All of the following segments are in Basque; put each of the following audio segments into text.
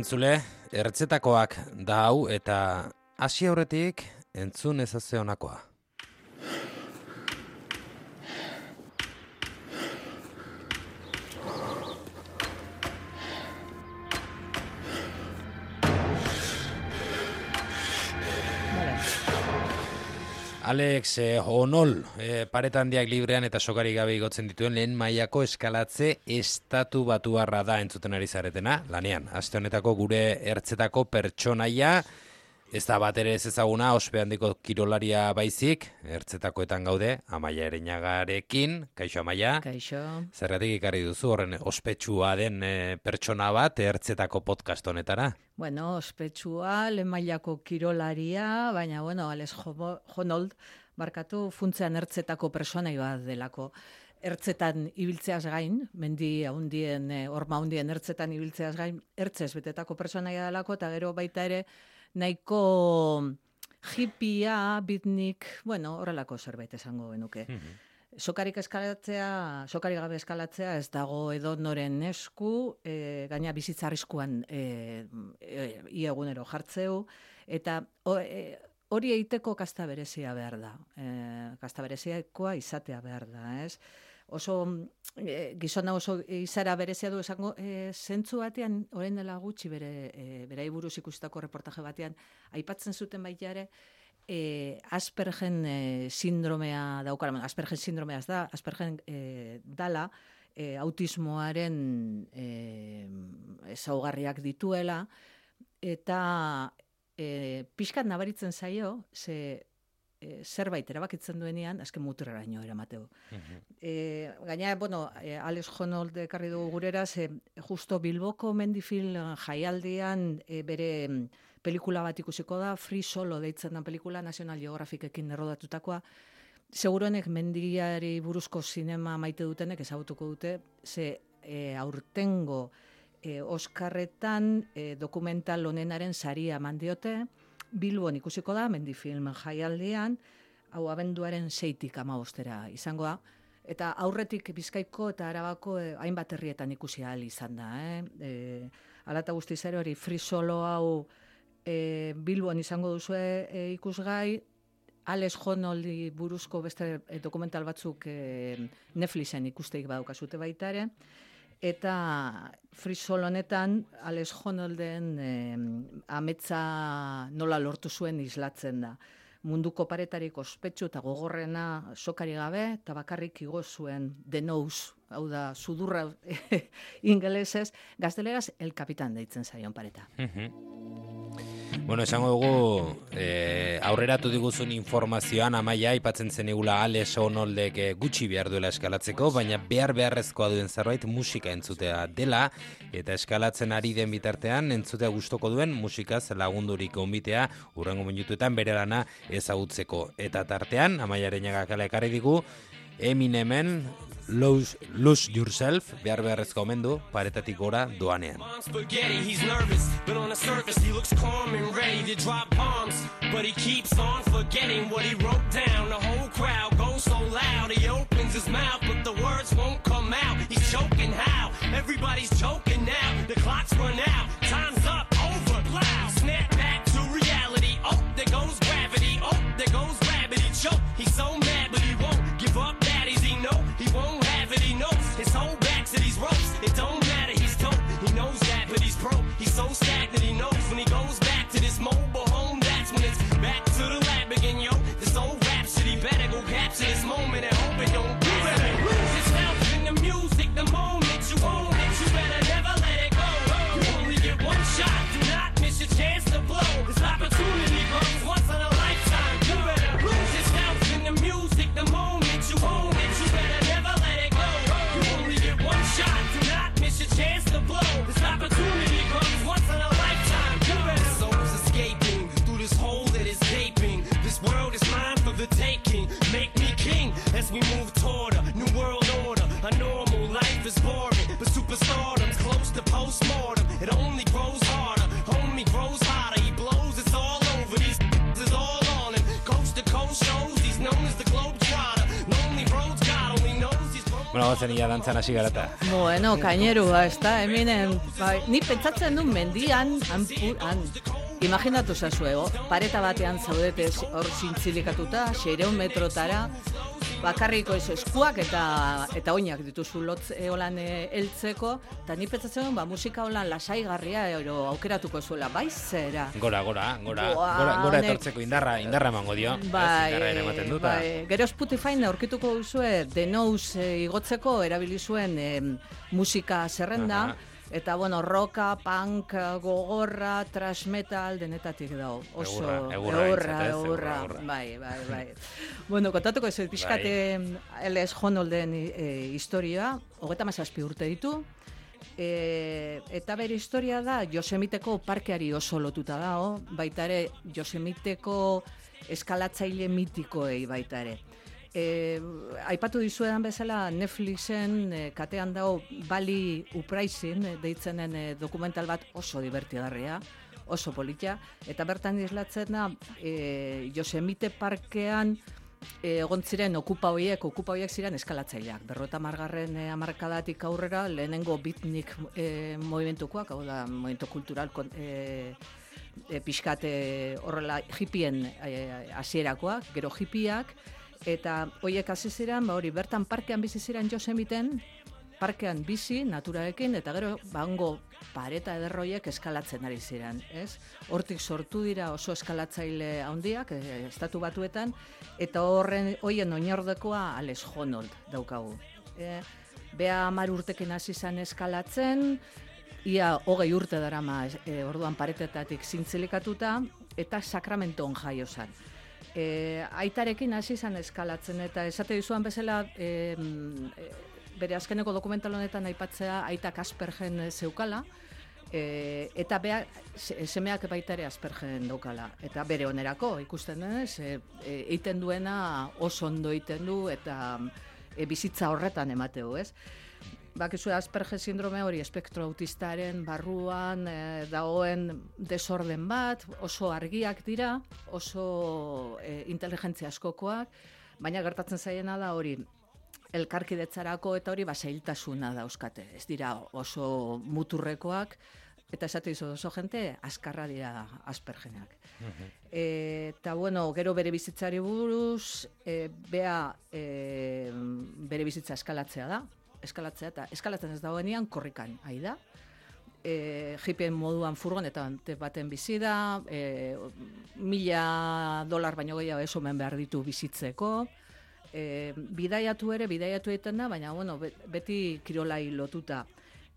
Entzule, ertzetakoak da hau eta hasi aurretik entzun ezazte honakoa. Alex eh, Onol, eh, paretan diak librean eta sokari gabe igotzen dituen lehen mailako eskalatze estatu batuarra da entzuten ari zaretena, lanean. Aste honetako gure ertzetako pertsonaia, Ez da bat ere ez ezaguna, ospe handiko kirolaria baizik, ertzetakoetan gaude, amaia ere nagarekin, kaixo amaia. Kaixo. Zerratik ikarri duzu, horren ospetsua den e, pertsona bat, ertzetako podcast honetara? Bueno, ospetsua, lemailako kirolaria, baina, bueno, Alex Honold, barkatu, funtzean ertzetako personai bat delako. Ertzetan ibiltzeaz gain, mendi haundien, e, orma haundien ertzetan ibiltzeaz gain, ertzez betetako personaia delako, eta gero baita ere, nahiko hipia, bitnik, bueno, horrelako zerbait esango genuke. Mm Sokarik eskalatzea, sokari gabe eskalatzea ez dago edo noren esku, e, gaina bizitzarriskuan e, e, iegunero jartzeu, eta e, hori eiteko kasta berezia behar da. E, kasta bereziakoa izatea behar da, ez? Oso e, gizona oso izara berezia du esango e, zentzu batean orain dela gutxi bere e, bere buruz ikustako reportaje batean aipatzen zuten baita ere e, Aspergen e, sindromea daukara, Aspergen sindromea da, Aspergen e, dala e, autismoaren e, ezaugarriak dituela eta e, pixkat nabaritzen zaio, ze e, zerbait erabakitzen duenean, azken muturraino eramateu. Mm e, gaina, bueno, e, Alex Honnold ekarri dugu gurera, ze justo Bilboko mendifil jaialdian e, bere pelikula bat ikusiko da, Free Solo deitzen da pelikula, National Geographikekin errodatutakoa, Seguruenek mendiari buruzko sinema maite dutenek ezagutuko dute, ze e, aurtengo e, Oskarretan e, dokumental honenaren saria mandiote, Bilbon ikusiko da, mendifilm jaialdian, hau abenduaren seitik amabostera izango da, eta aurretik bizkaiko eta arabako eh, hainbat herrietan ikusi ahal izan da. Eh? E, alata guzti zer hori free solo hau e, Bilbon izango duzu e, ikusgai, Alex Honoldi buruzko beste dokumental batzuk e, Netflixen ikusteik badaukazute baita ere, eta frisol honetan Alex Honolden eh, ametza nola lortu zuen islatzen da. Munduko paretarik ospetsu eta gogorrena sokari gabe eta bakarrik igo zuen The Nose, hau da sudurra ingelesez, gazteleraz el kapitan deitzen zaion pareta. Bueno, esango dugu, e, aurreratu diguzun informazioan amaia aipatzen zen igula Alex Onoldek eh, gutxi behar duela eskalatzeko, baina behar beharrezkoa duen zerbait musika entzutea dela, eta eskalatzen ari den bitartean entzutea gustoko duen musikaz lagundurik onbitea, urrengo minutuetan bere lana ezagutzeko. Eta tartean, amaiaren egakala ekarri digu, Eminemen Lose, lose yourself, behar beharrezko omendu, paretatik gora doanean. But he keeps on forgetting what he wrote down. The whole crowd goes so loud, he opens his mouth, but the words won't come out. He's choking how? Everybody's choking now. The clock's run out, ia dantzan hasi garata. Bueno, kainerua, ez da, eminen, bai, ni pentsatzen du mendian, han, imaginatu zazuego, pareta batean zaudete hor zintzilikatuta, xereun metrotara, bakarriko ez eskuak eta eta oinak dituzu lotz eolan heltzeko, eta ni pentsatzen ba, musika holan lasaigarria ero aukeratuko zuela, bai zera. Gora, gora, gora, Buah, gora, gora etortzeko indarra, indarra emango dio. ez? Bai, indarra ere ematen duta. bai. Gero Spotify aurkituko duzue The Nose eh, igotzeko erabili zuen em, musika zerrenda. Aha. Eta, bueno, roka, punk, gogorra, trash metal, denetatik dago. Oso, Egurra, egurra egurra. Bai, bai, bai. bueno, kontatuko ez, pixkate LS Honolden e, historia, hogeta mazazpi urte ditu, E, eta bere historia da Josemiteko parkeari oso lotuta dago, baita ere Josemiteko eskalatzaile mitikoei baita ere. E, aipatu dizuedan bezala Netflixen e, katean dago Bali Uprising e, deitzenen e, dokumental bat oso divertigarria, oso politia, eta bertan islatzen da e, Josemite parkean e, egon ziren okupa hoiek, okupa hoiek ziren eskalatzaileak. Berrota margarren e, amarkadatik aurrera, lehenengo bitnik e, movimentukoak, hau da, movimento kultural e, e, pixkat e, horrela hippien e, hasierakoak, gero hippiak, eta hoiek hasi ziren, ba hori, bertan parkean bizi ziren Josemiten, parkean bizi, naturarekin, eta gero bango pareta ederroiek eskalatzen ari ziren, ez? Hortik sortu dira oso eskalatzaile handiak, eh, estatu batuetan, eta horren hoien oinordekoa Alex Honnold daukagu. E, bea hamar urtekin hasi zen eskalatzen, ia hogei urte darama e, orduan paretetatik zintzilikatuta, eta sakramenton jaio zen. E, aitarekin hasi zen eskalatzen, eta esate dizuan bezala, e, bere azkeneko dokumental honetan aipatzea aitak Aspergen zeukala, e, eta bea, se- semeak baita ere Aspergen daukala. Eta bere onerako, ikusten denez, e, e, egiten duena oso ondo egiten du, eta e, bizitza horretan emateu, ez? Bakizu Asperger sindrome hori espektro autistaren barruan e, dagoen desorden bat, oso argiak dira, oso e, inteligentzia askokoak, baina gertatzen zaiena da hori elkarkidetzarako eta hori basailtasuna dauzkate. Ez dira oso muturrekoak, eta esate dizu oso jente, askarra dira aspergenak. E, eta bueno, gero bere bizitzari buruz, e, bea e, bere bizitza eskalatzea da, eskalatzea eta eskalatzen ez dagoenean korrikan, ahi da. E, jipien moduan furgonetan baten bizi da, e, mila dolar baino gehiago ez omen behar ditu bizitzeko, e, bidaiatu ere, bidaiatu egiten da, baina bueno, be- beti kirolai lotuta.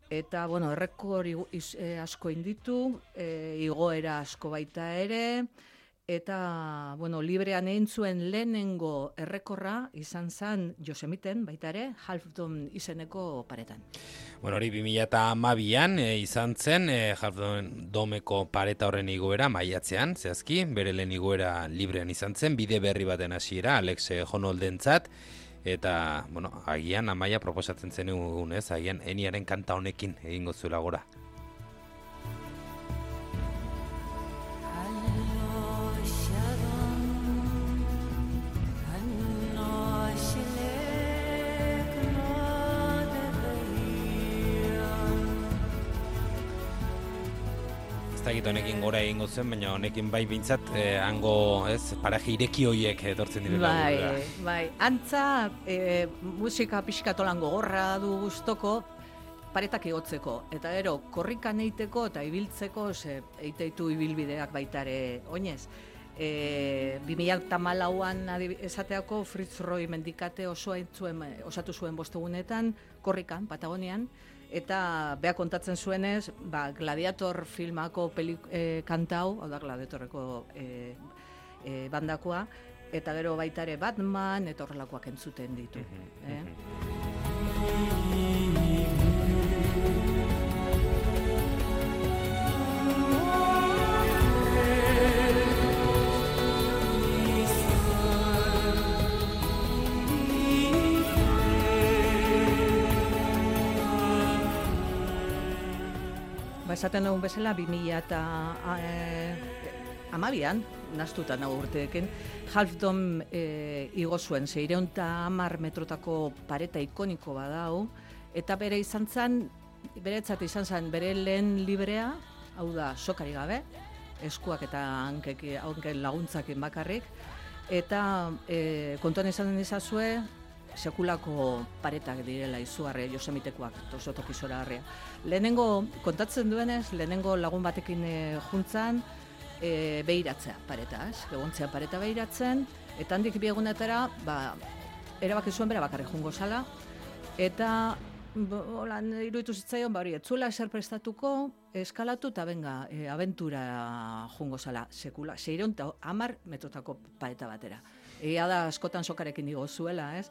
Eta, bueno, errekor iz- e, asko inditu, e, igoera asko baita ere, eta, bueno, librean egin zuen lehenengo errekorra izan zen Josemiten, baita ere, Halfdom izeneko paretan. Bueno, hori 2012an e, izan zen, e, domeko pareta horren igoera maiatzean, zehazki, bere lehen igoera librean izan zen, bide berri baten hasiera Alex Honoldentzat, eta, bueno, agian amaia proposatzen zen ez, agian eniaren kanta honekin egingo zuela gora. Dakit honekin gora egingo zen, baina honekin bai bintzat, eh, hango, ez, paraje ireki hoiek etortzen direla. Bai, gurera. bai. Antza, e, musika pixkatolan gogorra du gustoko, paretak igotzeko. Eta gero, korrikan eiteko eta ibiltzeko, ze eiteitu ibilbideak baita ere oinez. E, 2008an adibi- esateako Fritz Roy mendikate oso zuen, osatu zuen bostegunetan, korrikan, Patagonian, eta bea kontatzen zuenez, ba, Gladiator filmako pelik, e, kantau, hau da Gladiatorreko e, e, bandakoa, eta gero baita ere Batman, eta horrelakoak entzuten ditu. eh? Ba, esaten dugun bezala, 2000 eta e, amabian, naztuta nago urteekin, Half Dome e, igo zuen, zeireun eta amar metrotako pareta ikoniko badau, eta bere izan zen, bere izan zen, bere lehen librea, hau da, sokari gabe, eskuak eta hankek, hanken laguntzakin bakarrik, eta e, kontuan izan den sekulako paretak direla izugarria Josemitekoak, tosotoki zora harria. Lehenengo, kontatzen duenez, lehenengo lagun batekin e, juntzan, e, behiratzea pareta, ez? Egontzea pareta behiratzen, eta handik biegunetara, ba, erabaki zuen bera bakarri jungo zala, eta holan iruditu zitzaion, ba hori, etzula eser prestatuko, eskalatu eta benga, e, aventura jungo zala, sekula, seireun eta amar metrotako pareta batera. Egia da askotan sokarekin digo zuela, ez?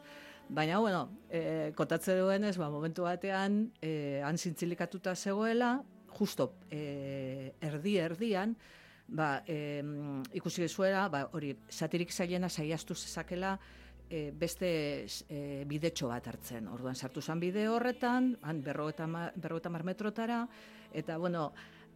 Baina, bueno, e, kontatze duenez, ba, momentu batean, e, han zintzilikatuta zegoela, justo e, erdi erdian, ba, e, ikusi gezuela, ba, hori, satirik zailena saiastu zezakela, e, beste e, bidetxo bat hartzen. Orduan, sartu zen bide horretan, han berro eta mar metrotara, eta, bueno,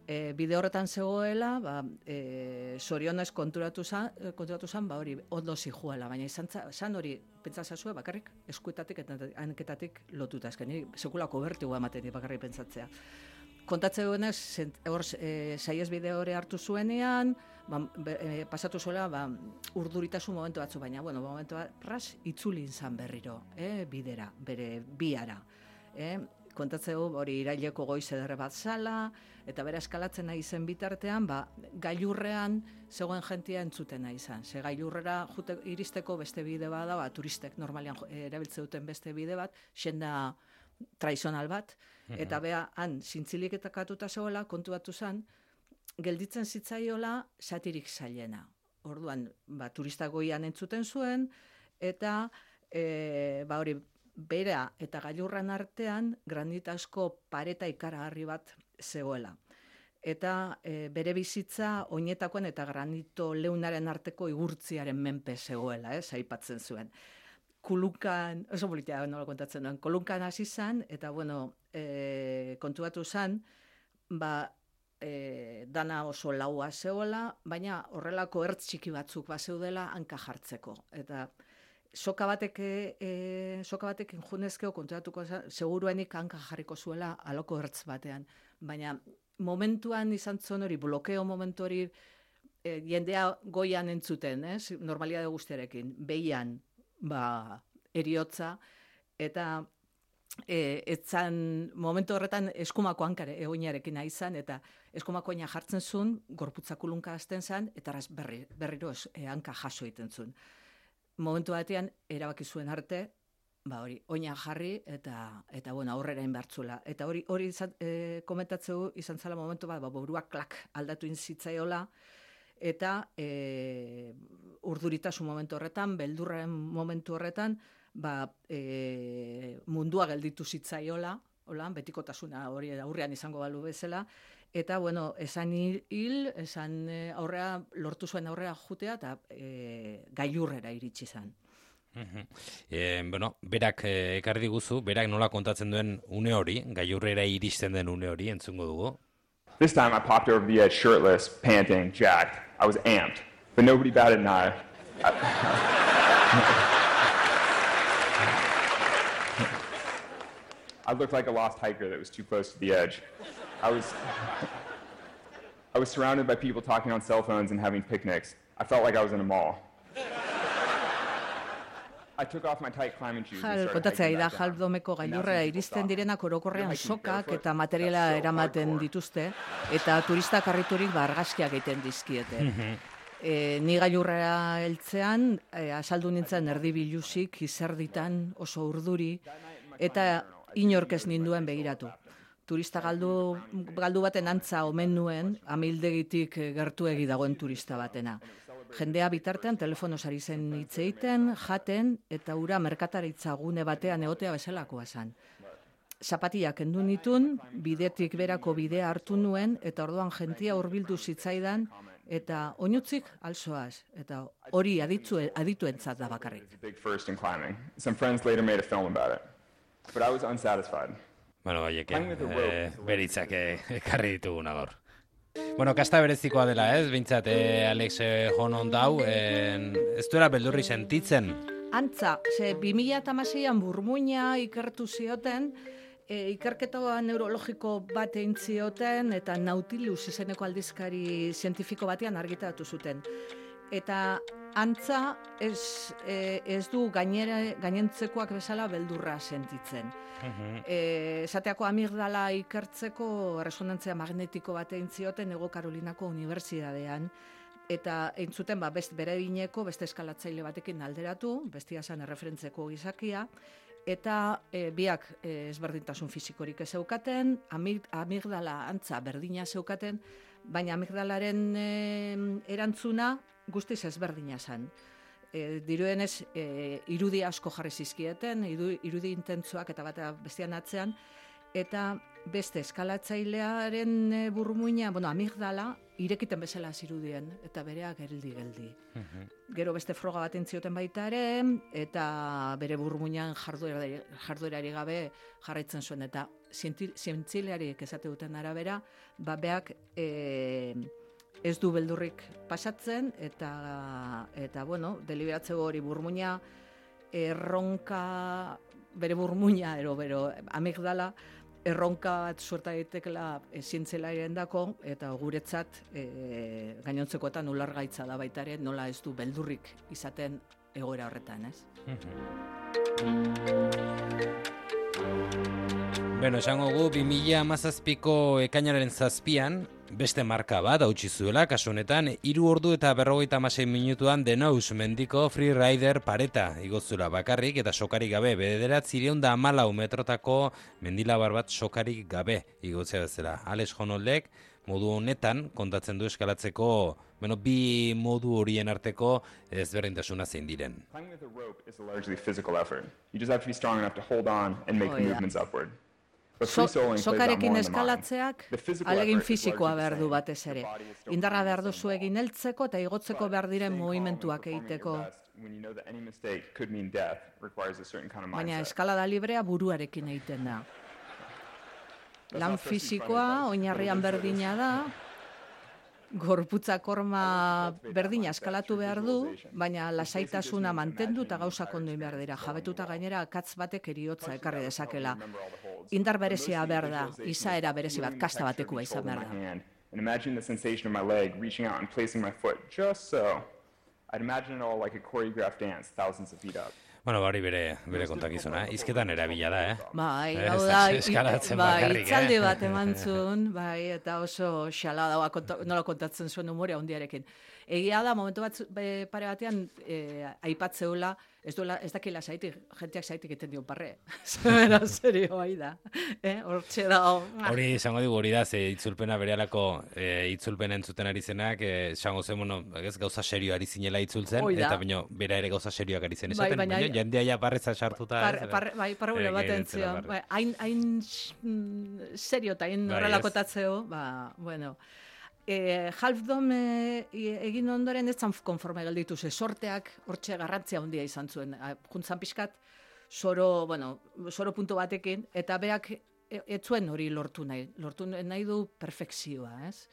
e, bide horretan zegoela, ba, e, sorionez konturatu zan, konturatu zan, ba, hori, ondo zijuela, baina izan zan hori, pentsa zazue, bakarrik, eskuetatik eta hanketatik lotuta, esken, sekulako bertigu ematen bakarrik pentsatzea. Kontatze duenez, hor, e, saiez bide hori hartu zuenean, ba, e, pasatu zuela, ba, urduritasun momentu batzu, baina, bueno, momentu bat, ras, itzulin zan berriro, e, bidera, bere biara. E, kontatze hori iraileko goiz ederre bat zala, eta bera eskalatzen nahi zen bitartean, ba, gailurrean zegoen jentia entzuten nahi zen. Ze gailurrera jute, iristeko beste bide bada, ba, turistek normalian erabiltze duten beste bide bat, senda tradizional bat, eta bea han zintzilik eta katuta zegoela, kontu batu zen, gelditzen zitzaiola satirik zailena. Orduan, ba, turista goian entzuten zuen, eta e, ba, hori, bera eta gailurran artean granitasko pareta ikaragarri bat zegoela. Eta e, bere bizitza oinetakoen eta granito leunaren arteko igurtziaren menpe zegoela, eh, aipatzen zuen. Kulunkan, oso politia nola kontatzen duen, kulunkan hasi zan, eta bueno, e, kontuatu zan, ba, e, dana oso laua zegoela, baina horrelako ertz txiki batzuk bat zeudela hanka jartzeko. Eta soka batek e, soka batek junezkeo kontratuko seguruenik hanka jarriko zuela aloko ertz batean. Baina momentuan izan zon hori blokeo momentu hori e, jendea goian entzuten ez? Normalia de guztiarekin behian ba eriotza. Eta e, etzan momentu horretan eskumako hankare egoinarekin izan eta eskumako jartzen zuen gorputzakulunka hasten zen eta berri, berriro e, hanka jaso egiten zuen momentu batean erabaki zuen arte, ba hori, oina jarri eta eta bueno, aurrera inbertzula. Eta hori hori izan e, komentatzeu izan zala momentu bat, ba buruak klak aldatu in zitzaiola. Eta e, urduritasun momentu horretan, beldurren momentu horretan, ba e, mundua gelditu zitzaiola, hola, betikotasuna hori aurrean izango balu bezala, Eta, bueno, esan hil, esan eh, aurrea, lortu zuen aurrea jutea, eta e, gaiurrera iritsi zen. e, bueno, berak e, ekarri guzu, berak nola kontatzen duen une hori, gaiurrera iristen den une hori, entzungo dugu. This time I popped over the edge shirtless, panting, jacked. I was amped, but nobody batted an eye. I looked like a lost hiker that was too close to the edge. I was, I was surrounded by people talking on cell phones and having picnics. I felt like I was in a mall. I took off my tight climbing shoes. Jal, kontatzea da, jaldomeko gailurrera iristen direnak orokorrean sokak eta materiala eramaten dituzte, eta turistak karriturik bargazkiak egiten dizkiete. E, ni gailurrera heltzean, e, asaldu nintzen erdi bilusik, izerditan, oso urduri, eta inork ez ninduen begiratu turista galdu, galdu baten antza omen nuen, amildegitik gertu dagoen turista batena. Jendea bitartean telefono sari zen hitzeiten, jaten eta ura merkataritza gune batean egotea bezalakoa zen. Zapatiak kendu nitun, bidetik berako bidea hartu nuen, eta orduan jentia hurbildu zitzaidan, eta oinutzik alzoaz, eta hori aditu, aditu entzat da bakarrik. Some friends later made a film about it. But I was unsatisfied. Bueno, a rope eh, beritzak eh, ekarri dituguna gaur. Bueno, kasta berezikoa dela, ez? Bintzat, eh, Alex eh, Jonon dau, eh, ez duela beldurri sentitzen. Antza, ze 2006an burmuina ikertu zioten, e, ikerketa neurologiko bat egin zioten eta Nautilus izeneko aldizkari zientifiko batean argitaratu zuten. Eta antza ez, e, ez du gainera, gainentzekoak bezala beldurra sentitzen. E, esateako amigdala ikertzeko resonantzia magnetiko bat egin zioten Ego Karolinako Unibertsitatean. Eta entzuten ba, best, bere bineko beste eskalatzaile batekin alderatu, bestia zen erreferentzeko gizakia, eta e, biak e, ezberdintasun fisikorik ez zeukaten, amig, amigdala antza berdina zeukaten, baina amigdalaren e, erantzuna guztiz ezberdina zen. E, diruenez, e, irudi asko jarri zizkieten, iru- irudi intentzuak eta batea bestian atzean, eta beste eskalatzailearen e, burmuina, bueno, amigdala, irekiten bezala zirudien, eta bereak geldi-geldi. Gero beste froga bat entzioten baita ere, eta bere burmuinan jarduerari, jarduerari gabe jarraitzen zuen, eta zientzileariek esate duten arabera, ba beak e, ez du beldurrik pasatzen, eta, eta bueno, deliberatze hori burmuina erronka, bere burmuina, ero, bero, amigdala, erronka bat suerta daitekela e, zientzialaren dako, eta guretzat e, gainontzekoetan ulargaitza da baita ere, nola ez du beldurrik izaten egoera horretan, ez? Bueno, esango gu, 2000 amazazpiko ekainaren zazpian, beste marka bat hautsi zuela, kasu honetan, hiru ordu eta berrogeita amasei minutuan denaus mendiko free rider pareta igozula bakarrik eta sokarik gabe, bederat zireun da amalau metrotako mendilabar bat sokarik gabe igotzea bezala. Alex Honoldek, modu honetan kontatzen du eskalatzeko, bueno, bi modu horien arteko ezberdintasuna zein diren. Climbing with a rope is a largely physical effort. You just have to be strong enough to hold on and make Oh, the yeah. movements upward. So, sokarekin eskalatzeak alegin fisikoa behar du batez ere. Indarra behar duzu egin heltzeko eta igotzeko behar diren at egiteko. Baina eskalada librea buruarekin egiten da. Lan fisikoa oinarrian berdina da, gorputza korma berdina eskalatu behar du, baina lasaitasuna mantendu eta gauzak ondo behar dira. Jabetuta gainera akatz batek eriotza ekarri dezakela. Indar berezia behar da, izaera berezi bat, kasta batekoa izan behar da. And imagine the sensation of my leg reaching out and placing my foot just so. I'd imagine it all like a choreographed dance thousands of feet up. Bueno, hori bere, bere kontakizuna, eh? izketan erabila da, eh? Bai, Ez, hau da, bai, eh? itzaldi bat eman zuen, bai, eta oso xala daua konta, nola kontatzen zuen umorea hundiarekin. Egia da, momentu bat be, pare batean e, aipatzeula, ez duela, ez dakila zaitik, jenteak zaitik egiten dio parre. Zera, serio, bai da. Eh, hortxe da, Hori esango digu hori da, ze itzulpena berealako e, itzulpena entzuten ari zenak, e, esango zen, bueno, ez gauza serio ari zinela itzultzen, eta baino, bera ere gauza serioak ari zen Bai, esaten, baina- baina jendea ja parreza sartuta. Par, par, bai, parraure Ere, bat entzio. Bai, hain, hain mm, serio eta hain Bai, horrelakotatzeo, ba, bueno. E, Half Dome e, egin ondoren ez zan konforme gelditu ze sorteak hortxe garrantzia handia izan zuen. Juntzan pixkat, soro, bueno, soro puntu batekin, eta beak e- ez zuen hori lortu nahi. Lortu nahi du perfekzioa, ez?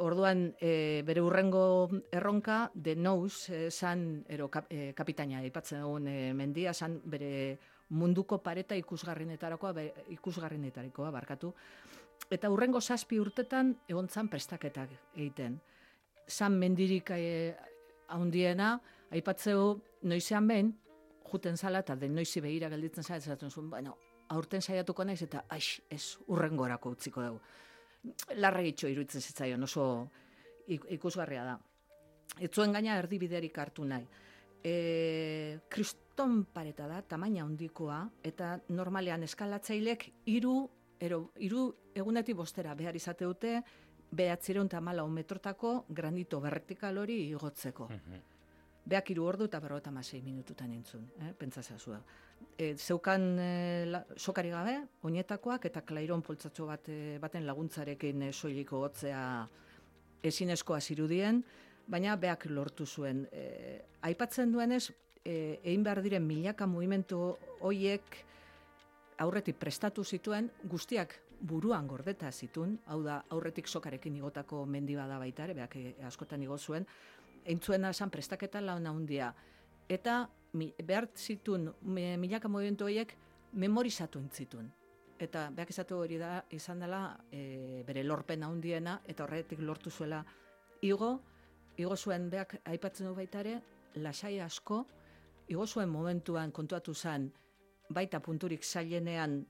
Orduan, e, bere urrengo erronka, de nous, e, san, ero, kap, e, kapitaina, ipatzen dugun e, mendia, san bere munduko pareta ikusgarrinetarakoa, ikusgarrinetarikoa, barkatu. Eta urrengo zazpi urtetan, egon zan prestaketak egiten. San mendirik e, haundiena, aipatzeu noizean behin, juten zala eta den noizi behira gelditzen zala, esaten zuen, bueno, aurten saiatuko naiz eta aix, ez urrengorako utziko dugu larregitxo iruditzen zitzaion, oso ik- ikusgarria da. Ez zuen gaina erdibiderik hartu nahi. E, kriston pareta da, tamaina handikoa, eta normalean eskalatzailek hiru ero, hiru egunetik bostera behar izate dute, behatzireun eta malau metrotako granito vertikal hori igotzeko. Beak hiru ordu eta berrota masei minututan entzun, eh? pentsa. E, zeukan e, la, sokari gabe, oinetakoak eta klairon poltsatxo bat, e, baten laguntzarekin e, soiliko gotzea ezinezkoa zirudien, baina beak lortu zuen. E, aipatzen duenez, e, egin behar diren milaka movimentu hoiek aurretik prestatu zituen guztiak buruan gordeta zitun, hau da aurretik sokarekin igotako mendi bada baita ere, beak eh, askotan igo zuen, entzuena esan prestaketa laun handia. Eta mi, behar zitun mi- milaka movimentu horiek memorizatu entzitun. Eta beak izatu hori da, izan dela e, bere lorpen handiena, eta horretik lortu zuela igo, igo zuen beak aipatzen du baita ere, lasai asko, igo zuen momentuan kontuatu zen, baita punturik zailenean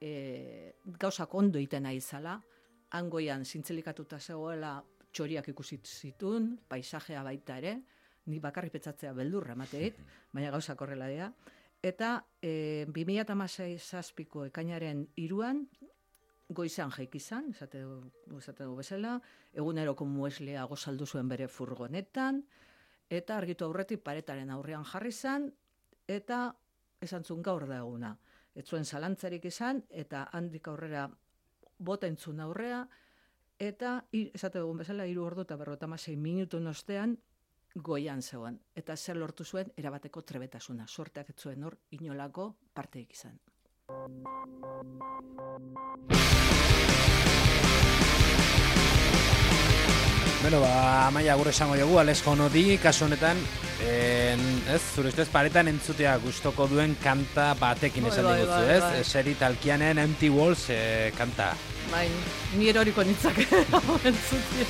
e, gauzak ondo iten nahi zala, hangoian zintzelikatuta zegoela txoriak ikusi zitun, paisajea baita ere, ni bakarrik petzatzea beldurra emateit, baina gauzak horrela dira. Eta e, 2006 zazpiko ekainaren iruan, goizan jaik izan, esate du, esate du bezala, eguneroko mueslea gozaldu zuen bere furgonetan, eta argitu aurretik paretaren aurrean jarri zan, eta esan zuen gaur da eguna. Ez zuen zalantzarik izan, eta handik aurrera bota entzun aurrea, eta esate dugun bezala, hiru ordu eta berrota minutu ostean goian zegoen. Eta zer lortu zuen, erabateko trebetasuna. Sorteak ez zuen hor, inolako parteik izan. Bueno, ba, amaia gure esango dugu, Alex Jonodi, kasu honetan, en, ez, zure ustez paretan entzutea gustoko duen kanta batekin Bai, esan bai, diguzu, bai, ez? bai. Seri talkianen Empty Walls eh, kanta. Bai, ni eroriko nitzak entzutia.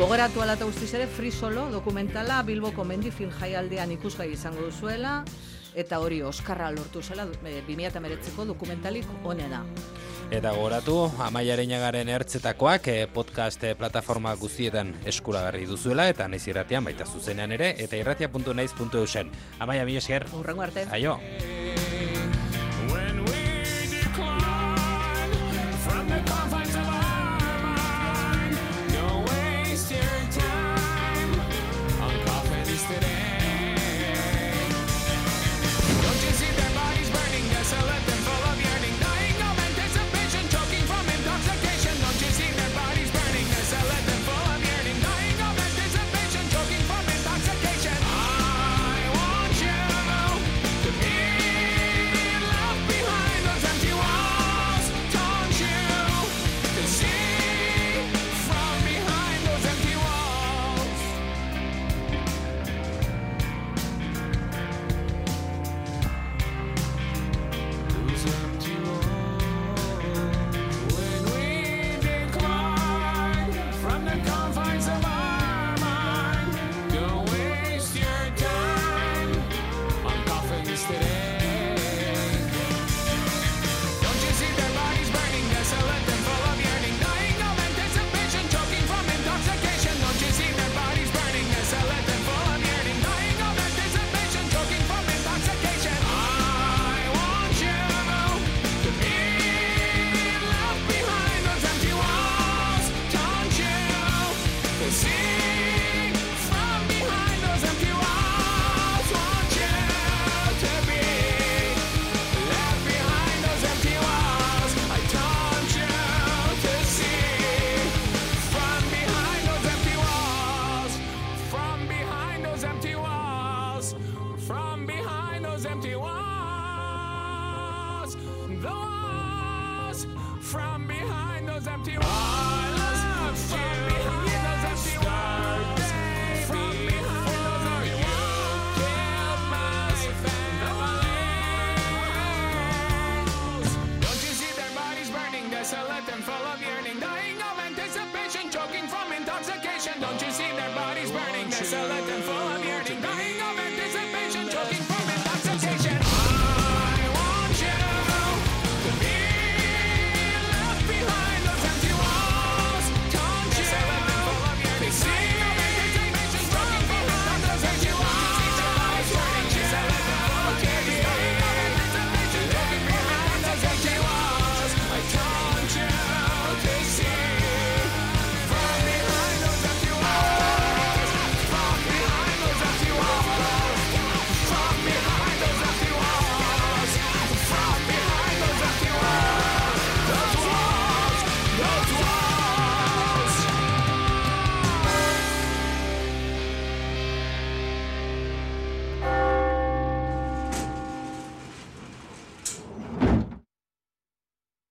Gogoratu ala eta guztiz ere, Free Solo dokumentala Bilboko mendi film jaialdean ikusgai izango duzuela, eta hori Oskarra lortu zela, e, 2008ko dokumentalik onena. Eta gogoratu, amaiaren jagaren ertzetakoak eh, podcast eh, plataforma guztietan eskuragarri duzuela, eta naiz irratian baita zuzenean ere, eta irratia.naiz.eusen. Amaia, mi esker, Urrengo arte. aio!